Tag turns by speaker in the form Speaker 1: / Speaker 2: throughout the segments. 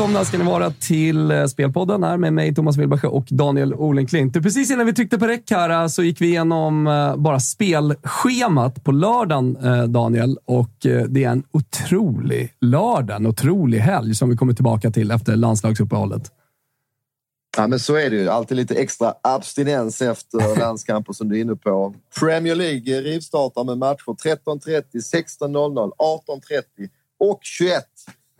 Speaker 1: Välkomna ska ni vara till eh, Spelpodden här med mig, Thomas Wilbacher och Daniel Olenklint. Precis innan vi tryckte på räck här eh, så gick vi igenom eh, bara spelschemat på lördagen, Daniel. Och det är en otrolig lördag, en otrolig helg som vi kommer tillbaka till efter landslagsuppehållet.
Speaker 2: Ja, men så är det ju. Alltid lite extra abstinens efter landskamper som du är inne på. Premier League rivstartar med matcher 13.30, 16.00, 18.30 och 21.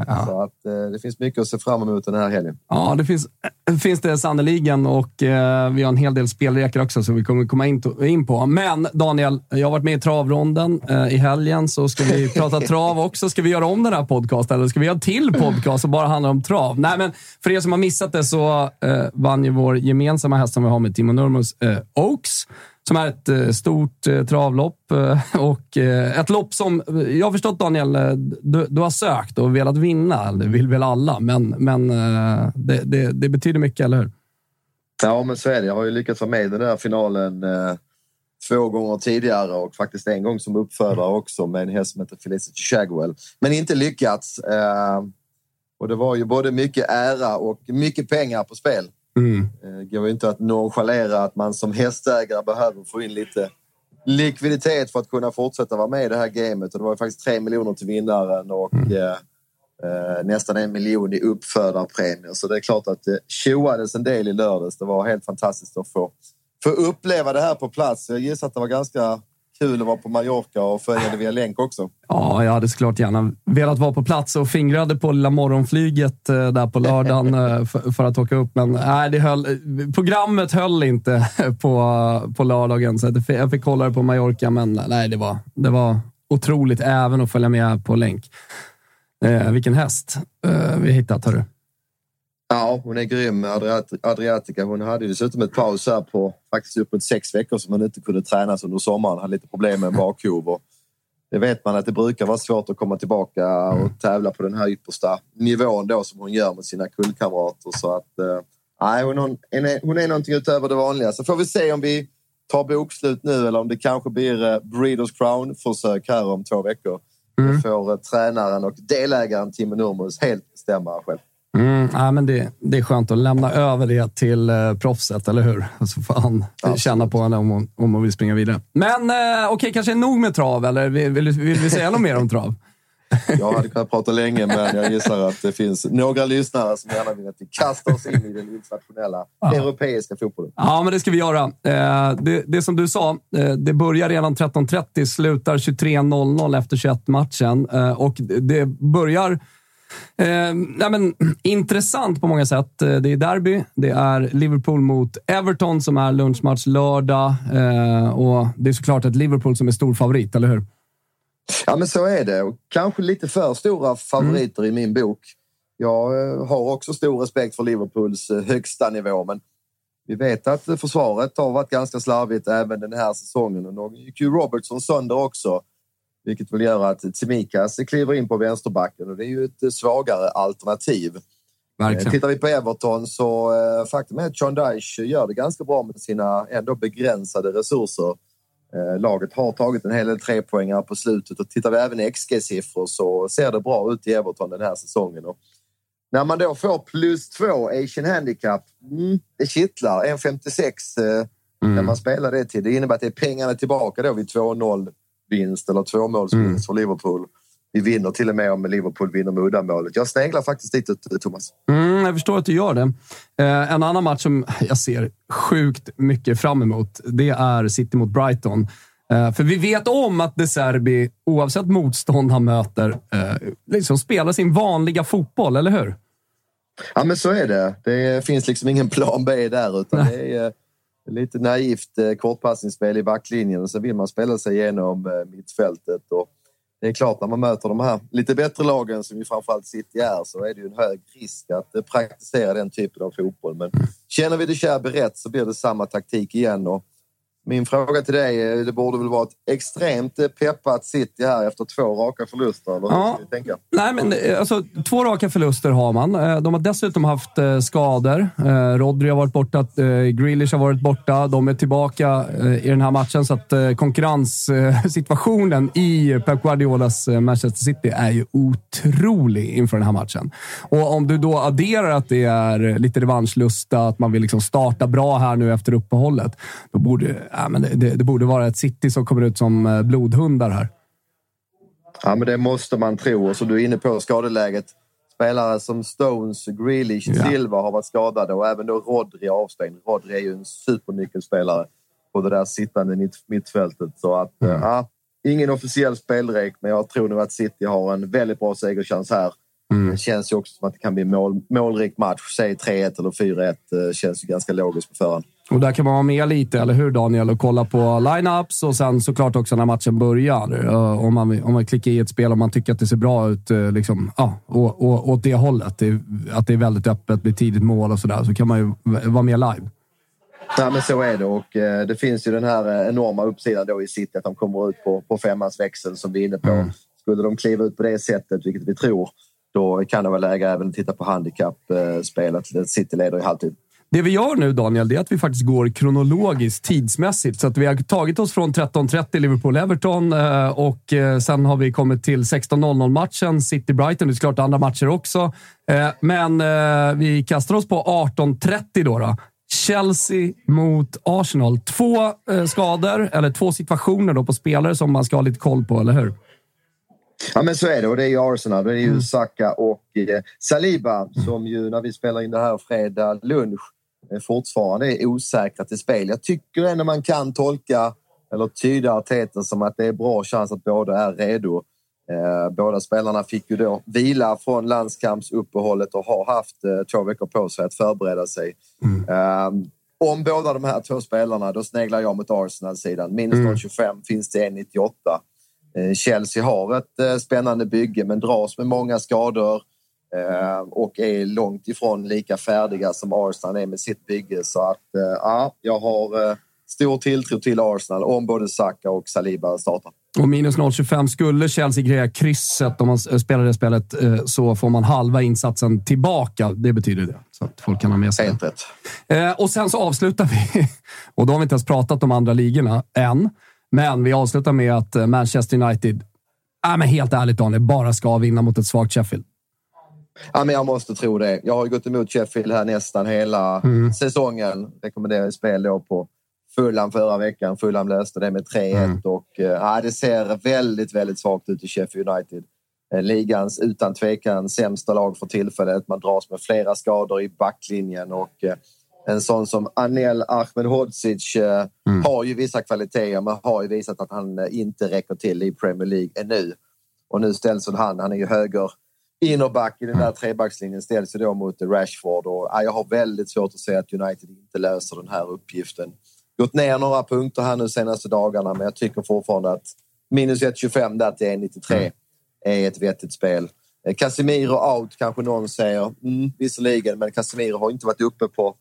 Speaker 1: Ja.
Speaker 2: Så att, eh, det finns mycket att se fram emot den här helgen.
Speaker 1: Ja, det finns, finns det sannoliken och eh, vi har en hel del spelrekar också som vi kommer komma in, to- in på. Men Daniel, jag har varit med i travronden eh, i helgen, så ska vi prata trav också. Ska vi göra om den här podcasten eller ska vi göra en till podcast som bara handlar om trav? Nej, men för er som har missat det så eh, vann ju vår gemensamma häst som vi har med Timo Nurmos, eh, Oaks. Som är ett eh, stort eh, travlopp eh, och ett lopp som jag har förstått Daniel, du, du har sökt och velat vinna. Det vill väl alla, men, men det, det, det betyder mycket, eller hur?
Speaker 2: Ja, men så är det. Jag har ju lyckats vara med i den där finalen två gånger tidigare och faktiskt en gång som uppfödare också med en häst som heter Felicity Shagwell. Men inte lyckats. Och det var ju både mycket ära och mycket pengar på spel.
Speaker 1: Mm.
Speaker 2: Det går ju inte att nonchalera att man som hästägare behöver få in lite likviditet för att kunna fortsätta vara med i det här gamet. Och det var faktiskt tre miljoner till vinnaren och eh, eh, nästan en miljon i uppfödarpremier. Så det är klart att det tjoades en del i lördags. Det var helt fantastiskt att få, få uppleva det här på plats. Jag gissar att det var ganska kul att vara på Mallorca och följa det via länk också.
Speaker 1: Ja, jag hade såklart gärna velat vara på plats och fingrade på lilla morgonflyget eh, där på lördagen eh, för, att åka upp. Men nej, det höll, programmet höll inte på, på lördagen, så jag fick kolla det på Mallorca. Men nej, det var, det var otroligt även att följa med på länk. Eh, vilken häst eh, vi hittat, hörru.
Speaker 2: Ja, hon är grym, Adriat- Adriatica. Hon hade dessutom ett paus här på faktiskt uppåt sex veckor som hon inte kunde tränas under sommaren. Hade lite problem med en bakhov. Det vet man att det brukar vara svårt att komma tillbaka och tävla på den här yppersta nivån då som hon gör med sina kullkamrater. Så att, eh, nej, hon, hon, är, hon är någonting utöver det vanliga. Så får vi se om vi tar bokslut nu eller om det kanske blir eh, Breeders Crown-försök här om två veckor. Det får eh, tränaren och delägaren Timo Nurmos helt bestämma själv.
Speaker 1: Mm, ja, men det, det är skönt att lämna över det till eh, proffset, eller hur? Så får han känna på henne om hon, om hon vill springa vidare. Men eh, okej, kanske nog med trav, eller vill, vill, vill vi säga något mer om trav?
Speaker 2: Jag hade kunnat prata länge, men jag gissar att det finns några lyssnare som gärna vill att vi kastar oss in i den internationella europeiska fotbollen.
Speaker 1: Ja, men det ska vi göra. Eh, det, det som du sa, eh, det börjar redan 13.30, slutar 23.00 efter 21-matchen. Eh, och det börjar eh, nej men, intressant på många sätt. Eh, det är derby. Det är Liverpool mot Everton som är lunchmatch lördag. Eh, och det är såklart ett Liverpool som är stor favorit, eller hur?
Speaker 2: Ja, men så är det. Och kanske lite för stora favoriter i min bok. Jag eh, har också stor respekt för Liverpools eh, högsta nivå, men vi vet att försvaret har varit ganska slarvigt även den här säsongen. Och då gick ju Robertson sönder också. Vilket vill göra att Tsimikas kliver in på vänsterbacken och det är ju ett svagare alternativ.
Speaker 1: Verkligen.
Speaker 2: Tittar vi på Everton så eh, faktum är att John Dyche gör det ganska bra med sina ändå begränsade resurser. Eh, laget har tagit en hel del trepoängare på slutet och tittar vi även i XG-siffror så ser det bra ut i Everton den här säsongen. Och när man då får plus två Asian Handicap, mm, det kittlar. 1,56 eh, mm. när man spelar det till. Det innebär att det är pengarna tillbaka då vid 2-0 vinst eller tvåmålsvinst mm. för Liverpool. Vi vinner till och med om Liverpool vinner med uddamålet. Jag sneglar faktiskt dit, Thomas.
Speaker 1: Mm, jag förstår att du gör det. Eh, en annan match som jag ser sjukt mycket fram emot, det är City mot Brighton. Eh, för vi vet om att De Serbi, oavsett motstånd han möter, eh, liksom spelar sin vanliga fotboll, eller hur?
Speaker 2: Ja, men så är det. Det finns liksom ingen plan B där, utan Nej. det är lite naivt eh, kortpassningsspel i backlinjen och så vill man spela sig igenom eh, mittfältet. Och det är klart, när man möter de här lite bättre lagen som ju framförallt City är så är det ju en hög risk att eh, praktisera den typen av fotboll. Men känner vi det Cherby rätt så blir det samma taktik igen. Och min fråga till dig, det borde väl vara ett extremt peppat City här efter två raka förluster? Eller ja. tänka?
Speaker 1: Nej, men eh, alltså, två raka förluster har man. Eh, de har dessutom haft eh, skador. Rodri har varit borta, Grealish har varit borta. De är tillbaka i den här matchen, så att konkurrenssituationen i Pep Guardiolas Manchester City är ju otrolig inför den här matchen. Och om du då adderar att det är lite revanschlusta, att man vill liksom starta bra här nu efter uppehållet, då borde ja, men det, det, borde vara ett City som kommer ut som eh, blodhundar här.
Speaker 2: Ja, men det måste man tro. Och så du är inne på skadeläget. Spelare som Stones, Grealish, ja. Silva har varit skadade och även då Rodri avstängd. Rodri är ju en supernyckelspelare på det där sittande mitt, mittfältet. Så att, mm. ja, ingen officiell spelrek, men jag tror nog att City har en väldigt bra segerchans här. Mm. Det känns ju också som att det kan bli en mål, målrik match. Säg 3-1 eller 4-1. Eh, känns ju ganska logiskt på förhand.
Speaker 1: Och där kan man vara med lite, eller hur Daniel? Och kolla på lineups och sen såklart också när matchen börjar. Om man, om man klickar i ett spel och man tycker att det ser bra ut, eh, liksom, ja, och, och, åt det hållet. Det, att det är väldigt öppet, blir tidigt mål och sådär, så kan man ju vara med live.
Speaker 2: Ja, men så är det och eh, det finns ju den här enorma uppsidan då i City att de kommer ut på, på femmans växel som vi är inne på. Mm. Skulle de kliva ut på det sättet, vilket vi tror, då kan det vara läge även att titta på handikappspelet. City leder i halvtid.
Speaker 1: Det vi gör nu, Daniel, det är att vi faktiskt går kronologiskt tidsmässigt. Så att vi har tagit oss från 13.30 Liverpool-Everton eh, och eh, sen har vi kommit till 16.00-matchen City-Brighton. Det är såklart andra matcher också. Eh, men vi kastar oss på 18.30 då. då. Chelsea mot Arsenal. Två skador, eller två situationer då på spelare som man ska ha lite koll på, eller hur?
Speaker 2: Ja, men så är det. Och det är ju Arsenal. Det är ju mm. Saka och Saliba som ju när vi spelar in det här fredag lunch fortfarande är osäkra till spel. Jag tycker ändå man kan tolka eller tyda Arteta som att det är bra chans att båda är redo. Eh, båda spelarna fick ju då vila från landskampsuppehållet och har haft eh, två veckor på sig att förbereda sig. Mm. Eh, om båda de här två spelarna, då sneglar jag mot Arsenal-sidan. Minus mm. 0,25 finns det 1,98. Eh, Chelsea har ett spännande bygge men dras med många skador och är långt ifrån lika färdiga som Arsenal är med sitt bygge. Så att ja, jag har stor tilltro till Arsenal om både Saka och Saliba startar.
Speaker 1: Och minus 0,25. Skulle Chelsea greja krysset om man spelar det spelet så får man halva insatsen tillbaka. Det betyder det. Så att folk kan ha med sig
Speaker 2: Helt rätt.
Speaker 1: Och sen så avslutar vi. Och då har vi inte ens pratat om andra ligorna än. Men vi avslutar med att eh, Manchester United, äh, men helt ärligt Daniel, bara ska vinna mot ett svagt Sheffield.
Speaker 2: Ja, men jag måste tro det. Jag har gått emot Sheffield här nästan hela mm. säsongen. Rekommenderar spel då på Fulham förra veckan. Fulham löste det med 3-1 mm. och eh, ja, det ser väldigt, väldigt svagt ut i Sheffield United. Eh, ligans utan tvekan sämsta lag för tillfället. Man dras med flera skador i backlinjen och en sån som Anel Ahmedhodzic eh, mm. har ju vissa kvaliteter men har ju visat att han eh, inte räcker till i Premier League ännu. Och nu ställs han, han är ju höger innerback i den där trebackslinjen, ställs ju då mot Rashford. Och, ja, jag har väldigt svårt att se att United inte löser den här uppgiften. Gått ner några punkter här nu senaste dagarna men jag tycker fortfarande att minus 1,25 där till 1,93 mm. är ett vettigt spel. Eh, Casemiro out kanske någon säger. Mm, visserligen, men Casemiro har inte varit uppe på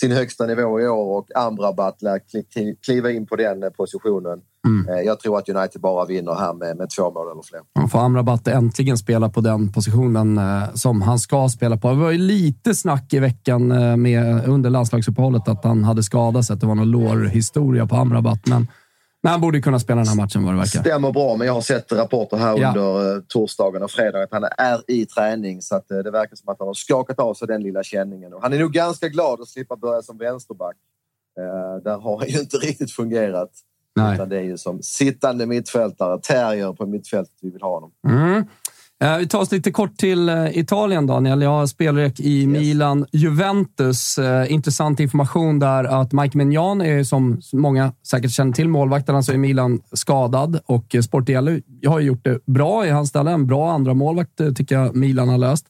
Speaker 2: sin högsta nivå i år och Amrabat lär kliva in på den positionen. Mm. Jag tror att United bara vinner här med, med två mål eller fler.
Speaker 1: Får Amrabat äntligen spela på den positionen som han ska spela på. Det var ju lite snack i veckan med, under landslagsuppehållet att han hade skadat sig, att det var någon lårhistoria på Amrabat. Men men han borde kunna spela den här matchen vad det verkar.
Speaker 2: Stämmer bra, men jag har sett rapporter här ja. under torsdagen och fredagen att han är i träning. Så att, det verkar som att han har skakat av sig den lilla känningen. Och han är nog ganska glad att slippa börja som vänsterback. Uh, där har han ju inte riktigt fungerat. Nej. Utan det är ju som sittande mittfältare, terrier på mittfältet vi vill ha honom.
Speaker 1: Mm. Eh, vi tar oss lite kort till eh, Italien, Daniel. Jag har spelrek i yes. Milan, Juventus. Eh, intressant information där att Mike Mignan är, som många säkert känner till, målvakten alltså i Milan skadad och Sportiello har gjort det bra i hans ställe. En bra andra målvakt tycker jag Milan har löst.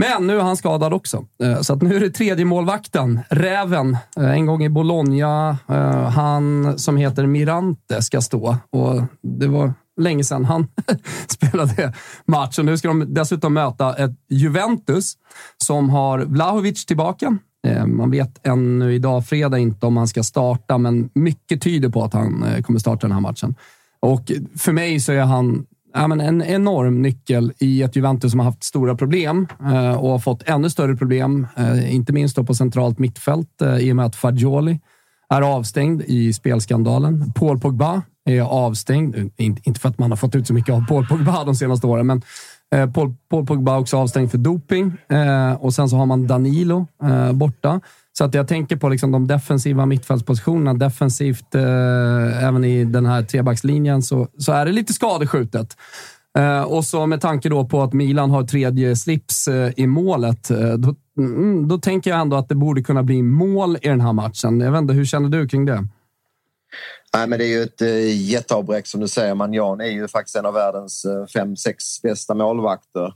Speaker 1: Men nu är han skadad också, eh, så att nu är det tredje målvakten, Räven. Eh, en gång i Bologna. Eh, han som heter Mirante ska stå och det var länge sedan han spelade match. Och nu ska de dessutom möta ett Juventus som har Vlahovic tillbaka. Man vet ännu idag, fredag, inte om han ska starta, men mycket tyder på att han kommer starta den här matchen. Och för mig så är han ja, men en enorm nyckel i ett Juventus som har haft stora problem eh, och har fått ännu större problem, eh, inte minst på centralt mittfält eh, i och med att Fagioli är avstängd i spelskandalen. Paul Pogba är avstängd. Inte för att man har fått ut så mycket av Paul Pogba de senaste åren, men Paul, Paul Pogba också avstängd för doping. Och sen så har man Danilo borta. Så att jag tänker på liksom de defensiva mittfältspositionerna. Defensivt, eh, även i den här trebackslinjen, så, så är det lite skadeskjutet. Eh, och så med tanke då på att Milan har tredje slips eh, i målet, då, mm, då tänker jag ändå att det borde kunna bli mål i den här matchen. Jag vet inte, hur känner du kring det?
Speaker 2: Nej, men det är ju ett jätteavbräck som du säger. Manjan är ju faktiskt en av världens fem, sex bästa målvakter.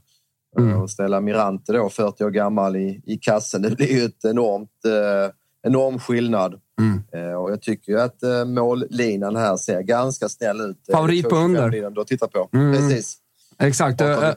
Speaker 2: Mm. Och ställa Mirante då, 40 år gammal, i, i kassen, det blir ju ett enormt, äh, enorm skillnad. Mm. och jag tycker ju att äh, mållinan här ser ganska snäll ut.
Speaker 1: Favorit på under.
Speaker 2: Du har tittat på. Mm. Precis.
Speaker 1: Exakt. Över,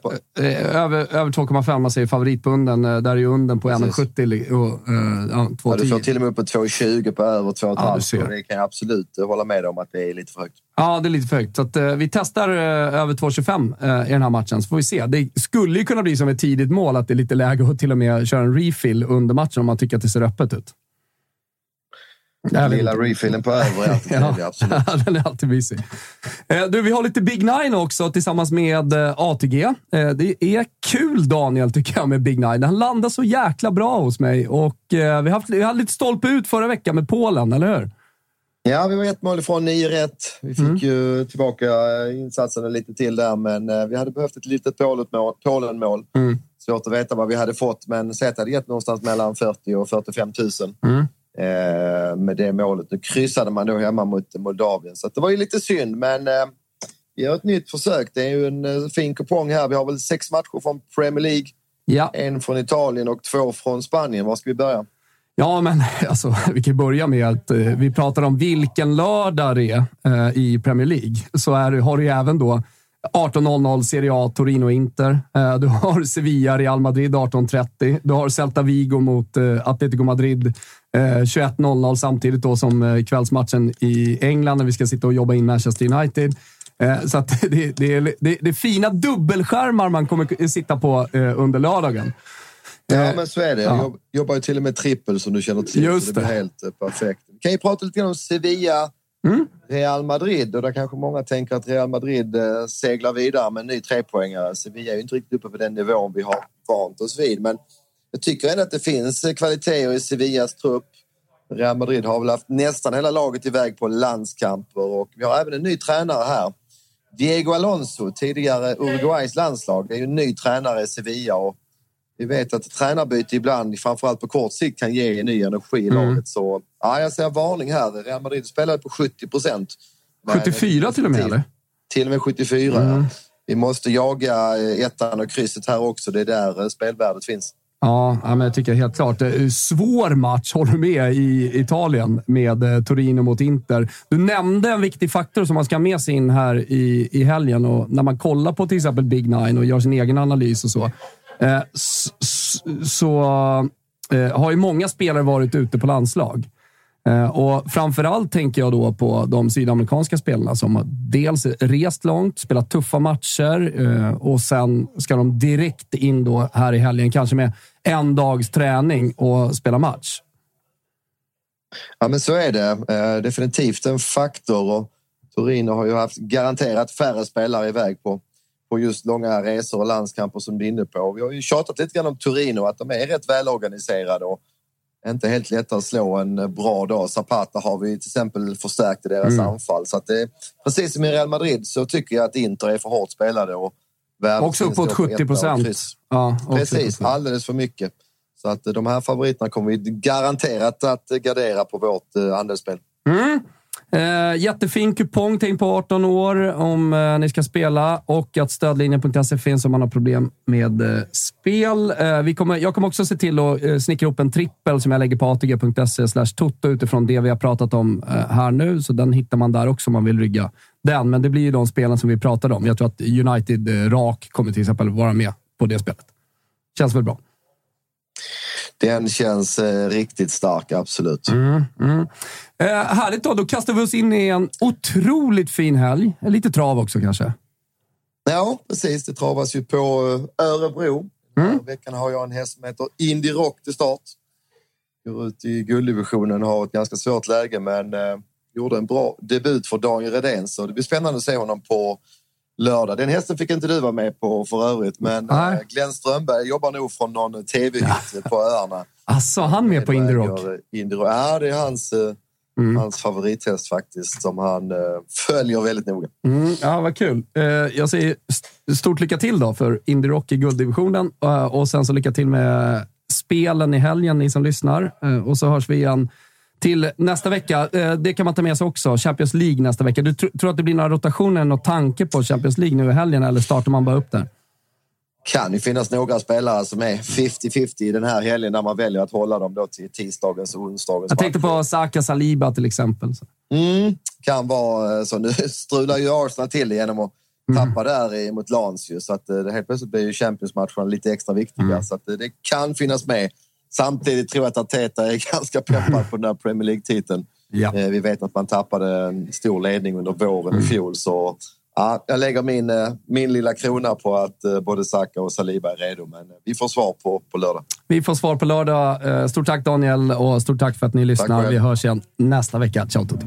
Speaker 1: över 2,5 man säger favoritbunden. Där är ju under på 1,70 och ja, 2,10.
Speaker 2: Ja, du får till och med upp på 2,20 på över 2,5. Ja, det kan jag absolut hålla med om att det är lite för högt.
Speaker 1: Ja, det är lite för högt. Så att, vi testar över 2,25 i den här matchen, så får vi se. Det skulle ju kunna bli som ett tidigt mål, att det är lite läge att till och med köra en refill under matchen om man tycker att det ser öppet ut.
Speaker 2: Den lilla refillen på övre är alltid trevlig, absolut.
Speaker 1: den är alltid mysig. Eh, du, vi har lite Big Nine också tillsammans med eh, ATG. Eh, det är kul, Daniel, tycker jag, med Big Nine. Han landar så jäkla bra hos mig och vi, haft, vi hade lite stolpe ut förra veckan med Polen, eller hur?
Speaker 2: Ja, vi var ett mål ifrån, nio rätt. Vi fick mm. ju tillbaka insatsen lite till där, men vi hade behövt ett litet Polen-mål. Mm. Svårt att veta vad vi hade fått, men Zet hade gett någonstans mellan 40 och 45 000. Mm eh, med det målet. Nu kryssade man då hemma mot Moldavien så det var ju lite synd men eh, vi gör ett nytt försök. Det är ju en eh, fin kupong här. Vi har väl sex matcher från Premier League. Ja. En från Italien och två från Spanien. Var ska vi börja?
Speaker 1: Ja, men alltså, vi kan börja med att eh, vi pratar om vilken lördag det är eh, i Premier League. Så är, har du även då 18.00 Serie A, Torino-Inter. Eh, du har Sevilla, Real Madrid 18.30. Du har Celta Vigo mot eh, Atletico Madrid 21.00 eh, samtidigt då som kvällsmatchen i England när vi ska sitta och jobba in Manchester United. Så det, det, det, det är fina dubbelskärmar man kommer sitta på under lördagen.
Speaker 2: Ja, men så är det. Jag jobbar ju till och med trippel som du känner till. Just det. det blir helt perfekt. Vi kan ju prata lite grann om Sevilla Mm. Real Madrid och där kanske många tänker att Real Madrid eh, seglar vidare med en ny trepoängare. Sevilla är ju inte riktigt uppe på den nivån vi har vant oss vid. Men jag tycker ändå att det finns eh, kvaliteter i Sevillas trupp. Real Madrid har väl haft nästan hela laget iväg på landskamper och vi har även en ny tränare här. Diego Alonso, tidigare Uruguays landslag, är ju en ny tränare i Sevilla och vi vet att tränarbyte ibland, framförallt på kort sikt, kan ge ny energi i mm. laget. Så ja, jag ser varning här. Real Madrid spelade på 70 procent.
Speaker 1: 74 till och med, eller?
Speaker 2: Till och med 74, mm. ja. Vi måste jaga ettan och krysset här också. Det är där eh, spelvärdet finns.
Speaker 1: Ja, men jag tycker helt klart. Svår match, håller du med, i Italien med eh, Torino mot Inter. Du nämnde en viktig faktor som man ska ha med sig in här i, i helgen. Och när man kollar på till exempel Big Nine och gör sin egen analys och så, Eh, så eh, har ju många spelare varit ute på landslag. Eh, och framförallt tänker jag då på de sydamerikanska spelarna som har dels rest långt, spelat tuffa matcher eh, och sen ska de direkt in då här i helgen, kanske med en dags träning och spela match.
Speaker 2: Ja, men så är det. Eh, definitivt en faktor. Och Torino har ju haft garanterat färre spelare iväg på, på just långa resor och landskamper som du är inne på. Vi har ju tjatat lite grann om Torino, att de är rätt välorganiserade och inte helt lätta att slå en bra dag. Zapata har vi till exempel förstärkt i deras mm. anfall. Så att det, precis som i Real Madrid så tycker jag att Inter är för hårt spelade. Och
Speaker 1: också uppåt 70 procent.
Speaker 2: Ja, precis, alldeles för mycket. Så att de här favoriterna kommer vi garanterat att gardera på vårt eh, andelsspel.
Speaker 1: Mm. Eh, jättefin kupong, tänk på 18 år om eh, ni ska spela och att stödlinjen.se finns om man har problem med eh, spel. Eh, vi kommer, jag kommer också se till att eh, snickra ihop en trippel som jag lägger på atg.se toto utifrån det vi har pratat om eh, här nu, så den hittar man där också om man vill rygga den. Men det blir ju de spelen som vi pratade om. Jag tror att United eh, rak kommer till exempel vara med på det spelet. Känns väl bra.
Speaker 2: Den känns eh, riktigt stark, absolut.
Speaker 1: Mm, mm. Eh, härligt då. Då kastar vi oss in i en otroligt fin helg. Lite trav också kanske.
Speaker 2: Ja, precis. Det travas ju på eh, Örebro. Mm. Den veckan har jag en häst som heter Indie Rock till start. Går ut i gulddivisionen har ett ganska svårt läge men eh, gjorde en bra debut för Daniel Redén så det blir spännande att se honom på lördag. Den hästen fick inte du vara med på för övrigt, men Nej. Eh, Glenn Strömberg jobbar nog från någon tv-hytt på öarna.
Speaker 1: Alltså, han med på Indie Rock?
Speaker 2: Ja, det är hans, eh, mm. hans favorithäst faktiskt, som han uh, följer väldigt noga.
Speaker 1: Mm, ja, vad kul. Jag säger stort lycka till då för Indie Rock i gulddivisionen och sen så lycka till med spelen i helgen, ni som lyssnar. och så hörs vi igen till nästa vecka. Eh, det kan man ta med sig också. Champions League nästa vecka. Du tr tror att det blir några rotationer, någon tanke på Champions League nu i helgen eller startar man bara upp där?
Speaker 2: kan ju finnas några spelare som är 50-50 i den här helgen när man väljer att hålla dem då till tisdagens och onsdagens
Speaker 1: Jag tänkte på Saka Saliba till exempel.
Speaker 2: Mm, kan vara så. Nu strular ju Arsenal till genom att mm. tappa där mot Lans ju, så att eh, det helt plötsligt blir ju Champions-matcherna lite extra viktiga. Mm. Så att det kan finnas med. Samtidigt tror jag att Arteta är ganska peppad på den här Premier League-titeln. Ja. Eh, vi vet att man tappade en stor ledning under våren i mm. fjol. Så ja, jag lägger min, eh, min lilla krona på att eh, både Saka och Saliba är redo. Men vi får svar på, på lördag.
Speaker 1: Vi får svar på lördag. Stort tack Daniel och stort tack för att ni lyssnar. Vi hörs igen nästa vecka. Ciao Tutti!